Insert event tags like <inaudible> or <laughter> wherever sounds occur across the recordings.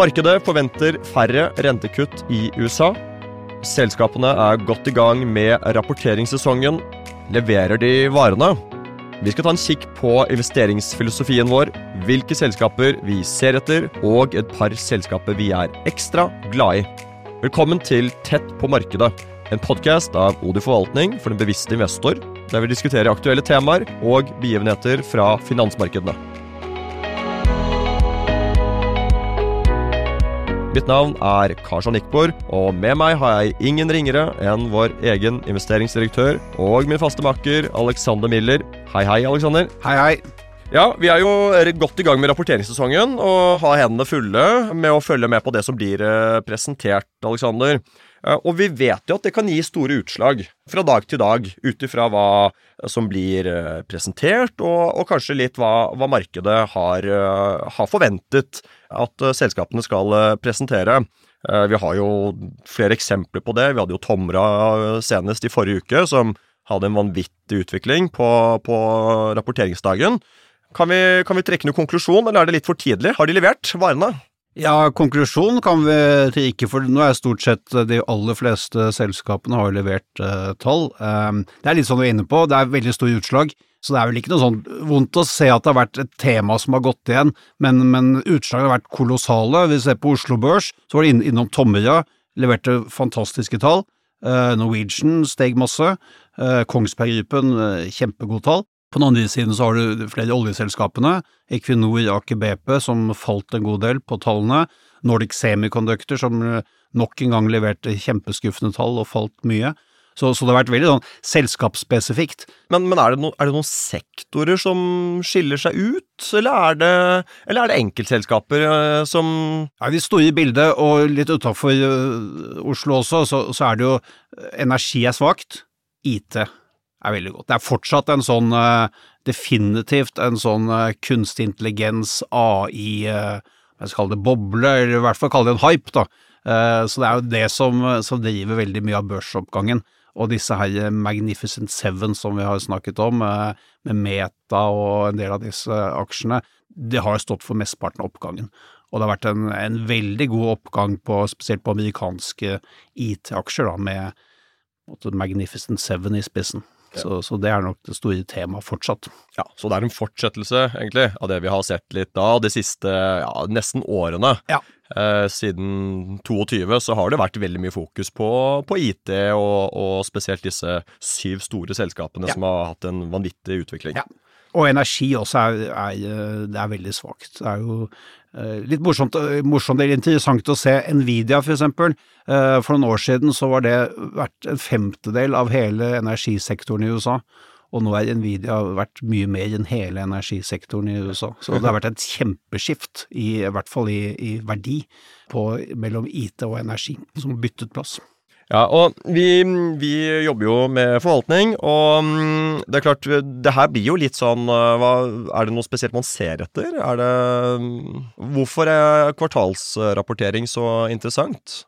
Markedet forventer færre rentekutt i USA. Selskapene er godt i gang med rapporteringssesongen. Leverer de varene? Vi skal ta en kikk på investeringsfilosofien vår, hvilke selskaper vi ser etter, og et par selskaper vi er ekstra glad i. Velkommen til Tett på markedet, en podkast av Odi forvaltning for den bevisste investor, der vi diskuterer aktuelle temaer og begivenheter fra finansmarkedene. Mitt navn er Karsan Ikbor, og med meg har jeg ingen ringere enn vår egen investeringsdirektør og min faste makker Alexander Miller. Hei, hei, Alexander. Hei, hei. Ja, vi er jo godt i gang med rapporteringssesongen og har hendene fulle med å følge med på det som blir eh, presentert, Alexander. Eh, og vi vet jo at det kan gi store utslag fra dag til dag, ut ifra hva som blir eh, presentert, og, og kanskje litt hva, hva markedet har, har, forventet at selskapene skal presentere. Vi har jo flere eksempler på det. Vi hadde jo Tomra senest i forrige uke, som hadde en vanvittig utvikling på, på rapporteringsdagen. Kan vi, kan vi trekke noen konklusjon, eller er det litt for tidlig? Har de levert varene? Ja, konklusjon kan vi ikke, for nå er stort sett de aller fleste selskapene har levert eh, tall. Um, det er litt sånn du er inne på, det er veldig store utslag, så det er vel ikke noe sånn vondt å se at det har vært et tema som har gått igjen, men, men utslagene har vært kolossale. Vi ser på Oslo Børs, så var det inn, innom Tomra, leverte fantastiske tall. Uh, Norwegian steg masse. Uh, Kongsberg Gruppen, kjempegode tall. På den andre siden så har du flere oljeselskapene, Equinor, Aker BP, som falt en god del på tallene, Nordic Semiconductor, som nok en gang leverte kjempeskuffende tall og falt mye. Så, så det har vært veldig sånn selskapsspesifikt. Men, men er, det no, er, det noen sektorer som skiller seg ut, eller er det, eller er det enkeltselskaper uh, som Ja, I det store bildet, og litt utafor uh, Oslo også, så, så, er det jo energi er svakt, IT er veldig godt. Det er fortsatt en sånn uh, definitivt en sånn kunstig intelligens, AI, hva skal kalle det, boble, eller i hvert fall kalle det en hype, da. så det er jo det som, som, driver veldig mye av børsoppgangen. Og disse her Magnificent Seven som vi har snakket om, med Meta og en del av disse aksjene, det har stått for mesteparten av oppgangen. Og det har vært en, en veldig god oppgang på, spesielt på amerikanske IT-aksjer, med Magnificent Seven i spissen. Så, så, det er nok det store temaet fortsatt. Ja, Så det er en fortsettelse, egentlig, av det vi har sett litt da, de siste ja, nesten årene. Ja. Eh, siden 22 så har det vært veldig mye fokus på, på IT, og, og, spesielt disse syv store selskapene ja. som har hatt en vanvittig utvikling. Ja. Og energi også er, er, det er veldig svakt. Det er jo Eh, litt morsomt, eh, morsomt eller interessant å se Nvidia, for eksempel. Eh, for noen år siden så var det vært en femtedel av hele energisektoren i USA. Og nå er Nvidia vært mye mer enn hele energisektoren i USA. Så det har vært et kjempeskift, i, i hvert fall i, i verdi, på, mellom IT og energi, som har byttet plass. Ja, og vi, vi, jobber jo med forvaltning, og mm, det er klart, det her blir jo litt sånn eh, hva, Er det noe spesielt man ser etter? Er det mm, Hvorfor er kvartalsrapportering så interessant?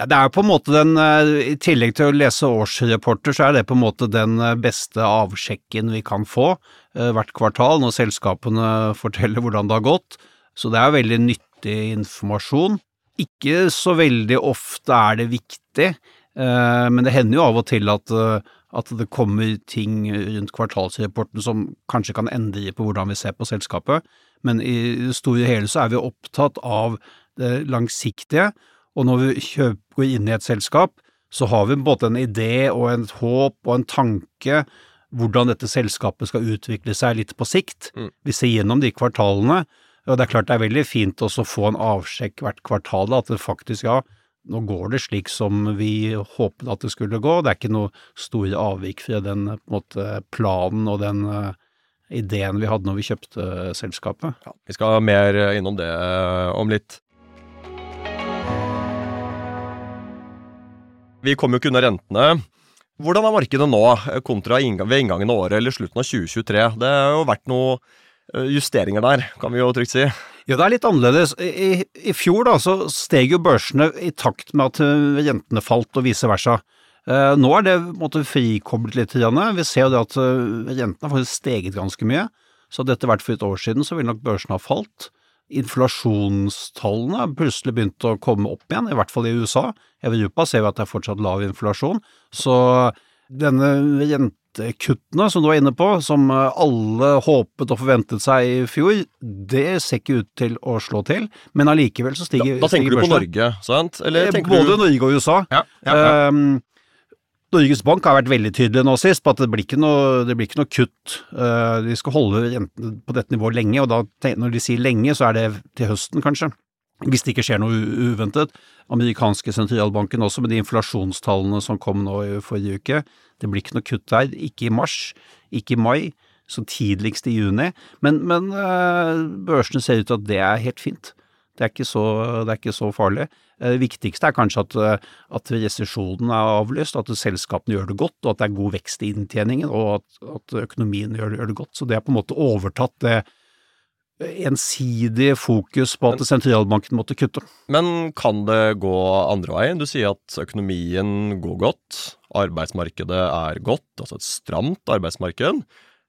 Ja, det er på en måte den, eh, I tillegg til å lese årsrapporter, så er det på en måte den eh, beste avsjekken vi kan få hvert kvartal, når selskapene <laughs> forteller hvordan det har gått. Så det er veldig nyttig informasjon. Ikke så veldig ofte er det viktig, eh, men det hender jo av og til at, eh, at det kommer ting rundt kvartalsrapporten som kanskje kan endre på hvordan vi ser på selskapet, men i det store og hele så er vi opptatt av det langsiktige, og når vi kjøper, går inn i et selskap, så har vi både en idé og en håp og en tanke hvordan dette selskapet skal utvikle seg litt på sikt. Mm. Vi ser gjennom de kvartalene, og det er klart det er veldig fint også å få en avsjekk hvert kvartal, at det faktisk, ja, nå går det slik som vi håpet at det skulle gå. Det er ikke noe store avvik fra den måte, planen og den uh, ideen vi hadde når vi kjøpte selskapet. Ja, vi skal mer innom det uh, om litt. Vi kommer jo ikke unna rentene. Hvordan er markedet nå kontra ved inngangen av året eller slutten av 2023? Det har jo vært noe Eh, justeringer der, kan vi jo trygt si. Ja, det er litt annerledes. I, i fjor da, så steg jo børsene i takt med at eh, rentene falt, og vice versa. Eh, nå er det måtte, frikoblet litt. Vi ser jo det at rentene har faktisk steget ganske mye. Så hadde dette vært for et år siden, så ville nok børsene ha falt. Inflasjonstallene plutselig begynt å komme opp igjen, i hvert fall i USA. Europa ser vi at det er fortsatt lav inflasjon. Så denne rentekuttene som du var inne på, som alle håpet og forventet seg i fjor, det ser ikke ut til å slå til. Men allikevel så stiger Da, da tenker du på. Norge, sant? Eller Eh, Både du Norge og USA. ja, ja, ja. Um, Norges Bank har vært veldig tydelig nå sist på at det blir ikke noe, blir ikke noe kutt. Uh, de skal holde på dette nivået lenge, og da, når de sier lenge, så er det til høsten, kanskje. Hvis det ikke skjer noe uventet. Amerikanske sentralbanken også, med de inflasjonstallene som kom nå i forrige uke. Det blir ikke noe kutt der. Ikke i mars, ikke i mai, så tidligst i juni. Men, men uh, børsene ser ut til at det er helt fint. Det er ikke så, det er ikke så farlig. Eh, Det viktigste er kanskje at, eh, at resesjonen er avlyst, at selskapene gjør det godt, og at det er god vekst i inntjeningen, og at, at økonomien gjør, gjør det godt. Så det er på en måte overtatt det ensidige fokus på at sentralbanken måtte kutte. Men kan det gå andre veien? Du sier at økonomien går godt, arbeidsmarkedet er godt, altså et stramt arbeidsmarked.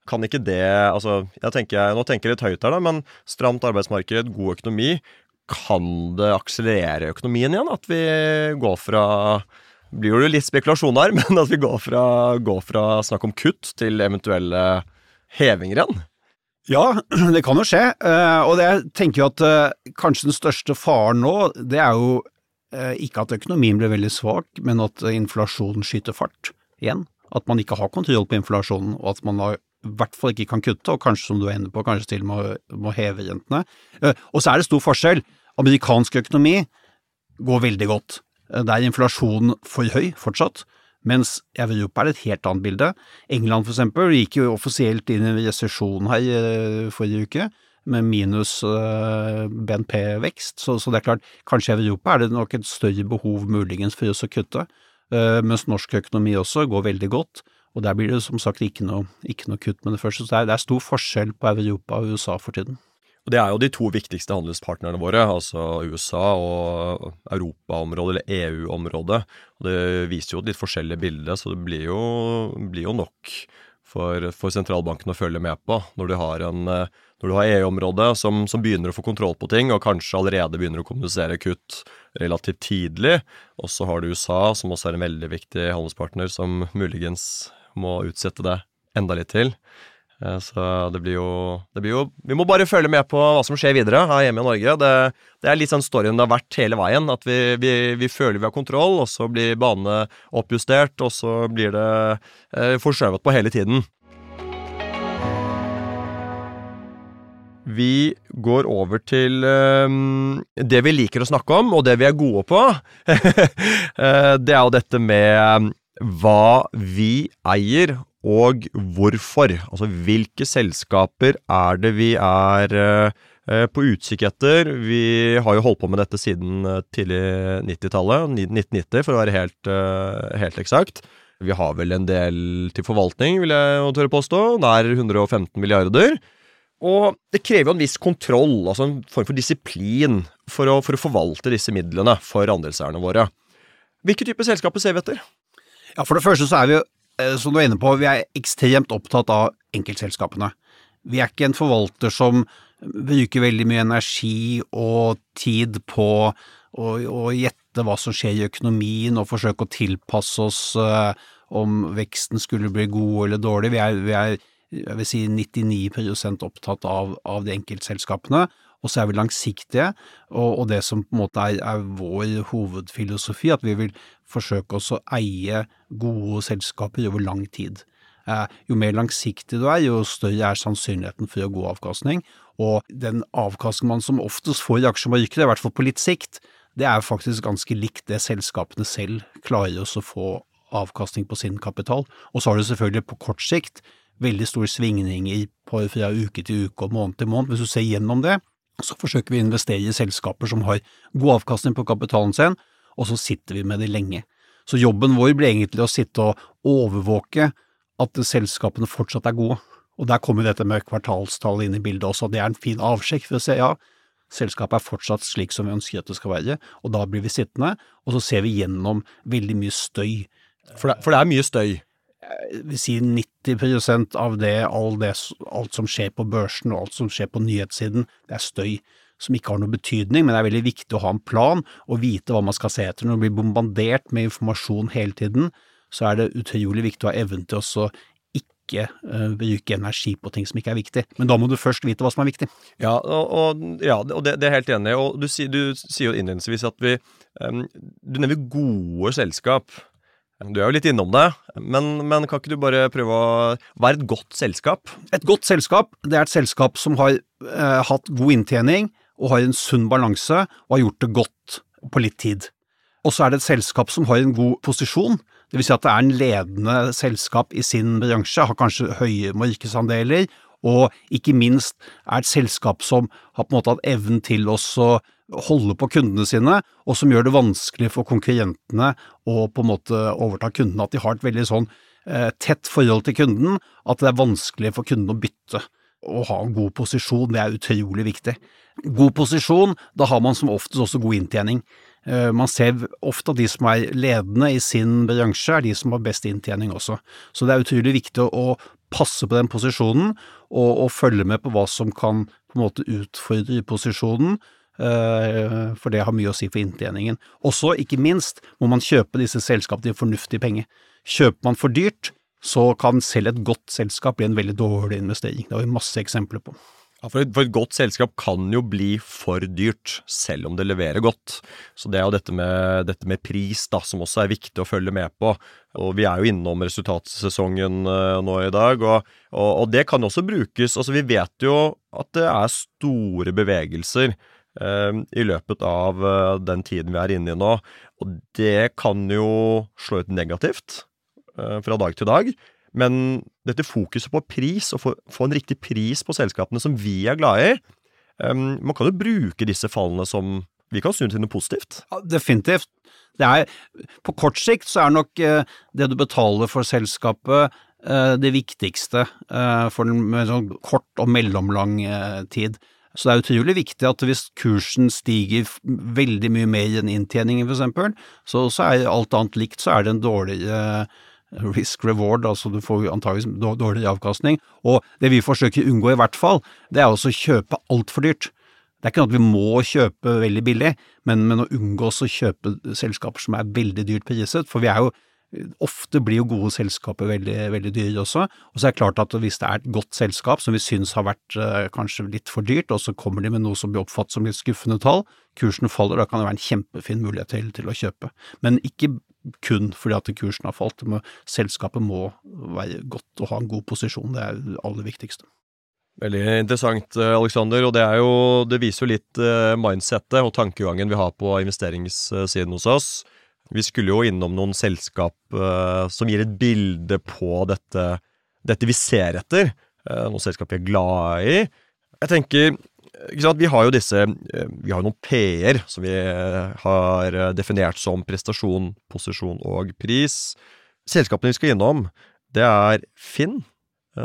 Kan ikke det altså, jeg tenker, Nå tenker jeg litt høyt her, da, men stramt arbeidsmarked, god økonomi. Kan det akselerere økonomien igjen? At vi går fra blir jo litt spekulasjon her, <laughs> men at vi går fra, går fra snakk om kutt til eventuelle hevinger igjen? Ja, <clears throat> det kan jo skje, eh, og jeg tenker jo at eh, kanskje den største faren nå, det er jo eh, ikke at økonomien blir veldig svak, men at inflasjonen skyter fart igjen. At man ikke har kontroll på inflasjonen, og at man har i hvert fall ikke kan kutte, og kanskje, som du er inne på, kanskje til med må, heve rentene. Eh, Og så er det stor forskjell. Amerikansk økonomi går veldig godt. Det Der er inflasjonen for høy fortsatt, mens i Europa er det et helt annet bilde. England for eksempel gikk jo offisielt inn i resesjon her eh, forrige uke, med minus eh, BNP-vekst, så, så det er klart, kanskje i Europa er det nok et større behov muligens for oss å kutte, eh, mens norsk økonomi også går veldig godt, og der blir det som sagt ikke noe, ikke noe kutt med det første, så det er, det er stor forskjell på Europa og USA for tiden. Og Det er jo de to viktigste handelspartnerne våre, altså USA og Europaområdet, eller EU-området. Og Det viser jo et litt forskjellig bilde, så det blir jo, blir jo nok for, for sentralbanken å følge med på når du har, har EU-området som, som begynner å få kontroll på ting, og kanskje allerede begynner å kommunisere kutt relativt tidlig. Og så har du USA, som også er en veldig viktig handelspartner, som muligens må utsette det enda litt til. Eh, Så det blir, jo, det blir jo Vi må bare følge med på hva som skjer videre her hjemme i Norge. Det, det er litt sånn storyen det har vært hele veien. At vi, vi, vi føler vi har kontroll, og så blir banene oppjustert, og så blir det eh, forskjøvet på hele tiden. Vi går over til um, det vi liker å snakke om, og det vi er gode på. <laughs> Eh, det er jo dette med hva vi eier, og hvorfor. Altså hvilke selskaper er det vi er eh, på utkikk etter. Vi har jo holdt på med dette siden eh, tidlig 90-tallet, 1990 for å være helt, eh, helt eksakt. Vi har vel en del til forvaltning, vil jeg tørre påstå. Nær 115 milliarder. Og det krever jo en viss kontroll, altså en form for disiplin, for å, for å forvalte disse midlene for andelseierne våre. Hvilke typer selskaper ser vi etter? Ja, for det første så er vi eh, som du er inne på, vi er ekstremt opptatt av enkeltselskapene. Vi er ikke en forvalter som bruker veldig mye energi og tid på å, å gjette hva som skjer i økonomien og forsøke å tilpasse oss eh, om veksten skulle bli god eller dårlig. Vi er, vi er jeg vil si 99% opptatt av, av de enkeltselskapene. Og så er vi langsiktige, og, og det som på en måte er, er vår hovedfilosofi, at vi vil forsøke oss å eie gode selskaper over lang tid. Eh, jo mer langsiktig du er, jo større er sannsynligheten for å gå avkastning. Og den avkastningen man som oftest får i aksjemarkedet, i hvert fall på litt sikt, det er faktisk ganske likt det selskapene selv klarer oss å få avkastning på sin kapital. Og så har du selvfølgelig på kort sikt veldig store svingninger fra uke til uke og måned til måned. Hvis du ser gjennom det, så forsøker vi å investere i selskaper som har god avkastning på kapitalen sin, og så sitter vi med det lenge. Så jobben vår blir egentlig å sitte og overvåke at selskapene fortsatt er gode. Og der kommer dette med kvartalstall inn i bildet også, det er en fin avsjekk for å se ja, selskapet er fortsatt slik som vi ønsker at det skal være, og da blir vi sittende, og så ser vi gjennom veldig mye støy. For det, for det er mye støy. Si 90% av det, all det, alt som skjer på børsen og alt som skjer på nyhetssiden, det er støy. som ikke har noe betydning, men det er veldig viktig å ha en plan og vite hva man skal se etter. Når du blir bombardert med informasjon hele tiden, så er det utrolig viktig å ha evnen til å ikke uh, bruke energi på ting som ikke er viktig. Men da må du først vite hva som er viktig. Ja, og, og, ja, og det, det, er helt enig. Og du, du, sier jo innledningsvis at vi um, Du nevner gode selskap. Du er jo litt innom det, men, men, kan ikke du bare prøve å er et godt selskap? Et godt selskap, det er et selskap som har eh, hatt god inntjening og har en sunn balanse og har gjort det godt på litt tid. Og så er det et selskap som har en god posisjon, vil si at det er en ledende selskap i sin bransje, har kanskje høye markedsandeler, og ikke minst er et selskap som har på en måte hatt evnen til å holde på kundene sine, og som gjør det vanskelig for konkurrentene å på en måte overta kundene. At de har et veldig sånn eh, tett forhold til kunden, at det er vanskelig for kunden å bytte. Å ha en god posisjon, det er utrolig viktig. God posisjon, da har man som oftest også god inntjening. Eh, man ser ofte at de som er ledende i sin bransje, er de som har best inntjening også. Så det er utrolig viktig å passe på den posisjonen, og, og følge med på hva som kan på en måte utfordre posisjonen, for det har mye å si for inntjeningen. Også, ikke minst, må man kjøpe disse selskapene til fornuftig penge. Kjøper man for dyrt, så kan selv et godt selskap bli en veldig dårlig investering. Det har vi masse eksempler på. Ja, for et, for et, godt selskap kan jo bli for dyrt, selv om det leverer godt. Så det er jo dette med, dette med pris da, som også er viktig å følge med på. Og vi er jo innom resultatsesongen uh, nå i dag, og, og, og, det kan også brukes. Altså, vi vet jo at det er store bevegelser i løpet av uh, den tiden vi er inne i nå, og det kan jo slå ut negativt fra dag til dag. Men dette fokuset på pris, å få, en riktig pris på selskapene som vi er glad i um, Man kan jo bruke disse fallene som Vi kan snu til noe positivt. Ja, definitivt. Er, på kort sikt så er nok uh, det du betaler for selskapet det viktigste for en sånn kort og mellomlang tid. Så det er utrolig viktig at hvis kursen stiger veldig mye mer enn inntjeningen, for eksempel, så, så er alt annet likt, så er det en dårligere risk reward, altså du får antageligvis dårligere avkastning. Og det vi forsøker å unngå i hvert fall, det er også å kjøpe altfor dyrt. Det er ikke noe at vi må kjøpe veldig billig, men, men å unngå å kjøpe selskaper som er veldig dyrt priset, for vi er jo Ofte blir jo gode selskaper veldig, veldig dyre også, og så er det klart at hvis det er et godt selskap som vi syns har vært uh, kanskje litt for dyrt, og så kommer de med noe som blir oppfattet som litt skuffende tall, kursen faller, da kan det være en kjempefin mulighet til, til å kjøpe. Men ikke kun fordi at kursen har falt. Men selskapet må være godt og ha en god posisjon, det er det aller viktigste. Veldig interessant, eh, Alexander, og det, jo, det viser jo litt uh, mindsettet og tankegangen vi har på investeringssiden hos oss. Vi skulle jo innom noen selskap uh, som gir et bilde på dette, dette vi ser etter. Uh, noen selskap vi er glad i. Jeg tenker vi har jo disse eh, Vi har jo noen P-er som vi har definert som prestasjon, posisjon og pris. Selskapene vi skal innom, det er Finn,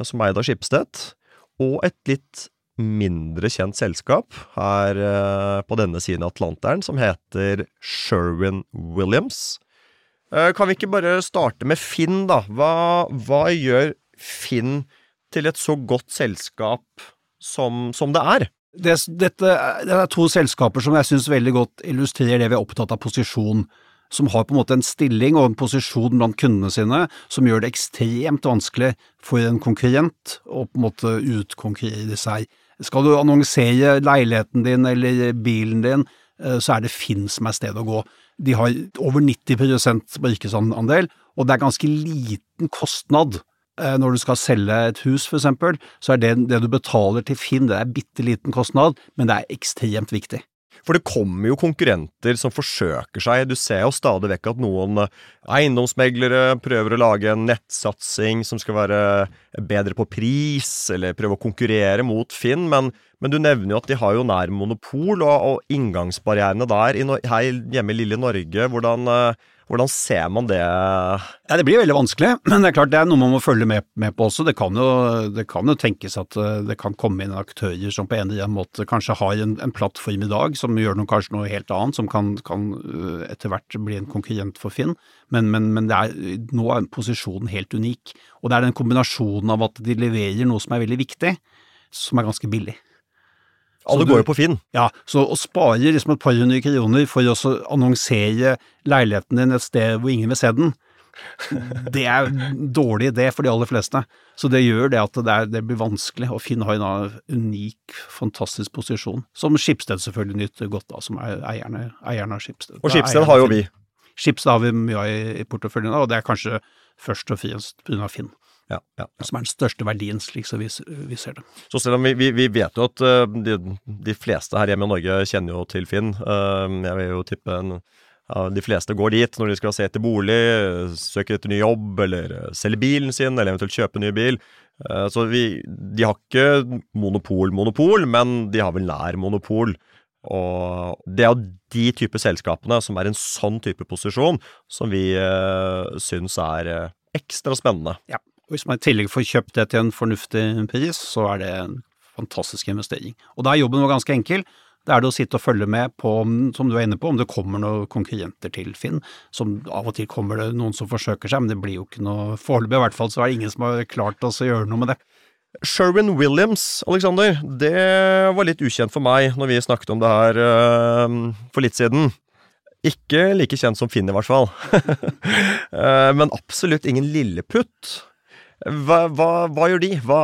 som er eid av Schibsted, og et litt mindre kjent selskap her på denne siden av Atlanteren, som heter Sherwin Williams. Kan vi ikke bare starte med Finn, da? Hva, hva gjør Finn til et så godt selskap som, som det er? det, dette, det er to selskaper som jeg syns veldig godt illustrerer det vi er opptatt av posisjon. Som har på en måte en stilling og en posisjon blant kundene sine som gjør det ekstremt vanskelig for en konkurrent å på en måte utkonkurrere seg. Skal du annonsere leiligheten din eller bilen din, eh, så er det Finn som er stedet å gå. De har over 90% markedsandel, og det er ganske liten kostnad Eh, når du skal selge et hus, for eksempel, så er det det du betaler til Finn, det er bitte liten kostnad, men det er ekstremt viktig. For det kommer jo konkurrenter som forsøker seg. Du ser jo stadig vekk at noen eh, eiendomsmeglere prøver å lage en nettsatsing som skal være bedre på pris, eller prøve å konkurrere mot Finn, men, men du nevner jo at de har jo nær monopol, og, og inngangsbarrierene der her hjemme i lille Norge, hvordan uh, hvordan ser man det? Ja, det blir veldig vanskelig, men det er klart det er noe man må følge med, med på også. Det kan, jo, det kan, jo, tenkes at eh, det kan komme inn aktører som på en eller annen måte kanskje har en, en plattform i dag som gjør noe, kanskje noe helt annet, som kan, kan eh, etter hvert bli en konkurrent for Finn. Men, men, men er, nå er posisjonen helt unik. Og det er den kombinasjonen av at de leverer noe som er veldig viktig, som er ganske billig. Alle du- går jo på Finn. Ja, så å spare liksom et par hundre kroner for å annonsere leiligheten din et sted hvor ingen vil se den, <laughs> det er en dårlig idé for de aller fleste. Så det gjør det at det, er, det blir vanskelig, og Finn har en unik, fantastisk posisjon, som Skipsted selvfølgelig nyter godt av, som er eierne, eierne av Skipsted. Og Skipsted har jo vi. Skipsted har vi mye av i, i porteføljen, og det er kanskje først og fremst pga. Finn, Ja, ja. som er den største verdien, slik som vi, vi ser det. Så selv om vi, vi, vi vet jo at eh, de, de fleste her hjemme i Norge kjenner jo til Finn. Eh, jeg vil jo tippe en, ja, de fleste går dit når de skal se etter bolig, søke etter ny jobb, eller eh, selge bilen sin, eller eventuelt kjøpe ny bil. Eh, så vi, de har ikke monopol-monopol, men de har vel nær monopol. Og det er jo de type selskapene som er i en sånn type posisjon, som vi uh, syns er eh, ekstra spennende. Ja, og hvis man i tillegg får kjøpt det til en fornuftig pris, så er det en fantastisk investering. Og da er jobben vår ganske enkel. Det er det å sitte og følge med på, som du er inne på, om det kommer noen konkurrenter til Finn. Som av og til kommer det noen som forsøker seg, men det blir jo ikke noe Foreløpig i hvert fall så er det ingen som har klart oss å gjøre noe med det. Sherwin Williams, Alexander, det var litt ukjent for meg når vi snakket om det her øh, for litt siden. Ikke like kjent som Finn, i hvert fall. <laughs> Eh, men absolutt ingen lilleputt. Hva, hva, hva gjør de? Hva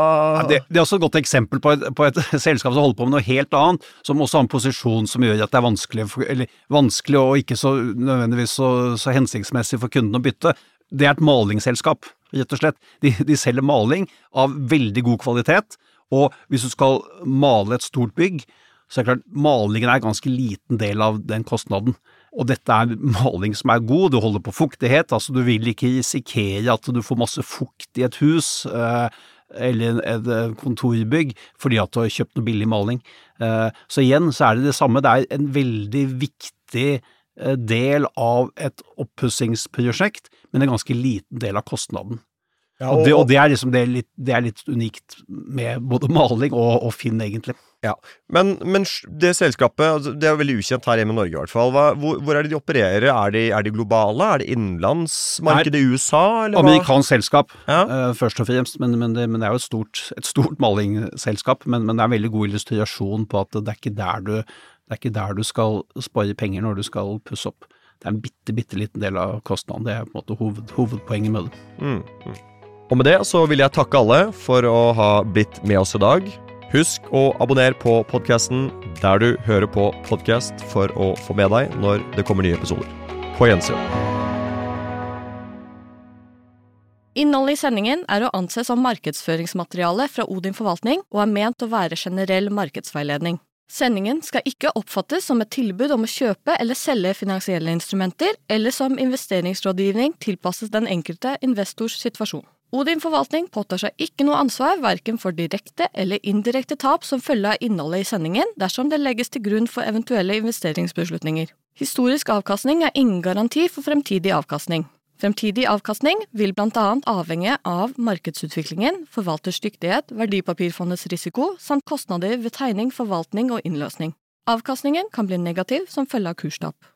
det, det er også et godt eksempel på et, på et <laughs> selskap som holder på med noe helt annet, som også har en posisjon som gjør at det er vanskelig, eller, vanskelig og ikke så nødvendigvis så, så hensiktsmessig for kunden å bytte. Det er et malingsselskap, rett og slett. De, de selger maling av veldig god kvalitet, og hvis du skal male et stort bygg, så er det klart malingen er en ganske liten del av den kostnaden. Og dette er maling som er god, du holder på fuktighet, altså du vil ikke risikere at du får masse fukt i et hus eh, eller et eh, kontorbygg fordi at du har kjøpt noe billig maling. Eh, så igjen så er det det samme, det er en veldig viktig del av et oppussingsprosjekt, men en ganske liten del av kostnaden. Ja, Og, det, og det er liksom det er litt, det er litt unikt med både maling og, og Finn, egentlig. Ja, men, men det selskapet, altså, det er veldig ukjent her hjemme i Norge i hvert fall. Hva, hvor, hvor er det de opererer? Er de, er de globale? Er det innenlandsmarkedet i USA, eller hva? Amerikansk selskap, Ja. uh, først og fremst, men, men, det, men det er jo et stort, et stort malingselskap. Men, men det er en veldig god illustrasjon på at det er ikke der du, det er ikke der du skal spare penger når du skal pusse opp. Det er en bitte, bitte liten del av kostnaden. Det er på en måte hoved, hovedpoenget med det. Mm, mm. Og med det så vil jeg takke alle for å ha blitt med oss i dag. Husk å abonnere på podkasten der du hører på podkast for å få med deg når det kommer nye episoder. På gjensyn. Innholdet i sendingen er å anse som markedsføringsmateriale fra Odin forvaltning og er ment å være generell markedsveiledning. Sendingen skal ikke oppfattes som et tilbud om å kjøpe eller selge finansielle instrumenter, eller som investeringsrådgivning tilpasses den enkelte investors situasjon. Odin forvaltning påtar seg ikke noe ansvar verken for direkte eller indirekte tap som følge av innholdet i sendingen dersom det legges til grunn for eventuelle investeringsbeslutninger. Historisk avkastning er ingen garanti for fremtidig avkastning. Fremtidig avkastning vil annet avhenge av markedsutviklingen, forvalters dyktighet, verdipapirfondets risiko samt kostnader ved tegning, forvaltning og innløsning. Avkastningen kan bli negativ som følge av kurstap.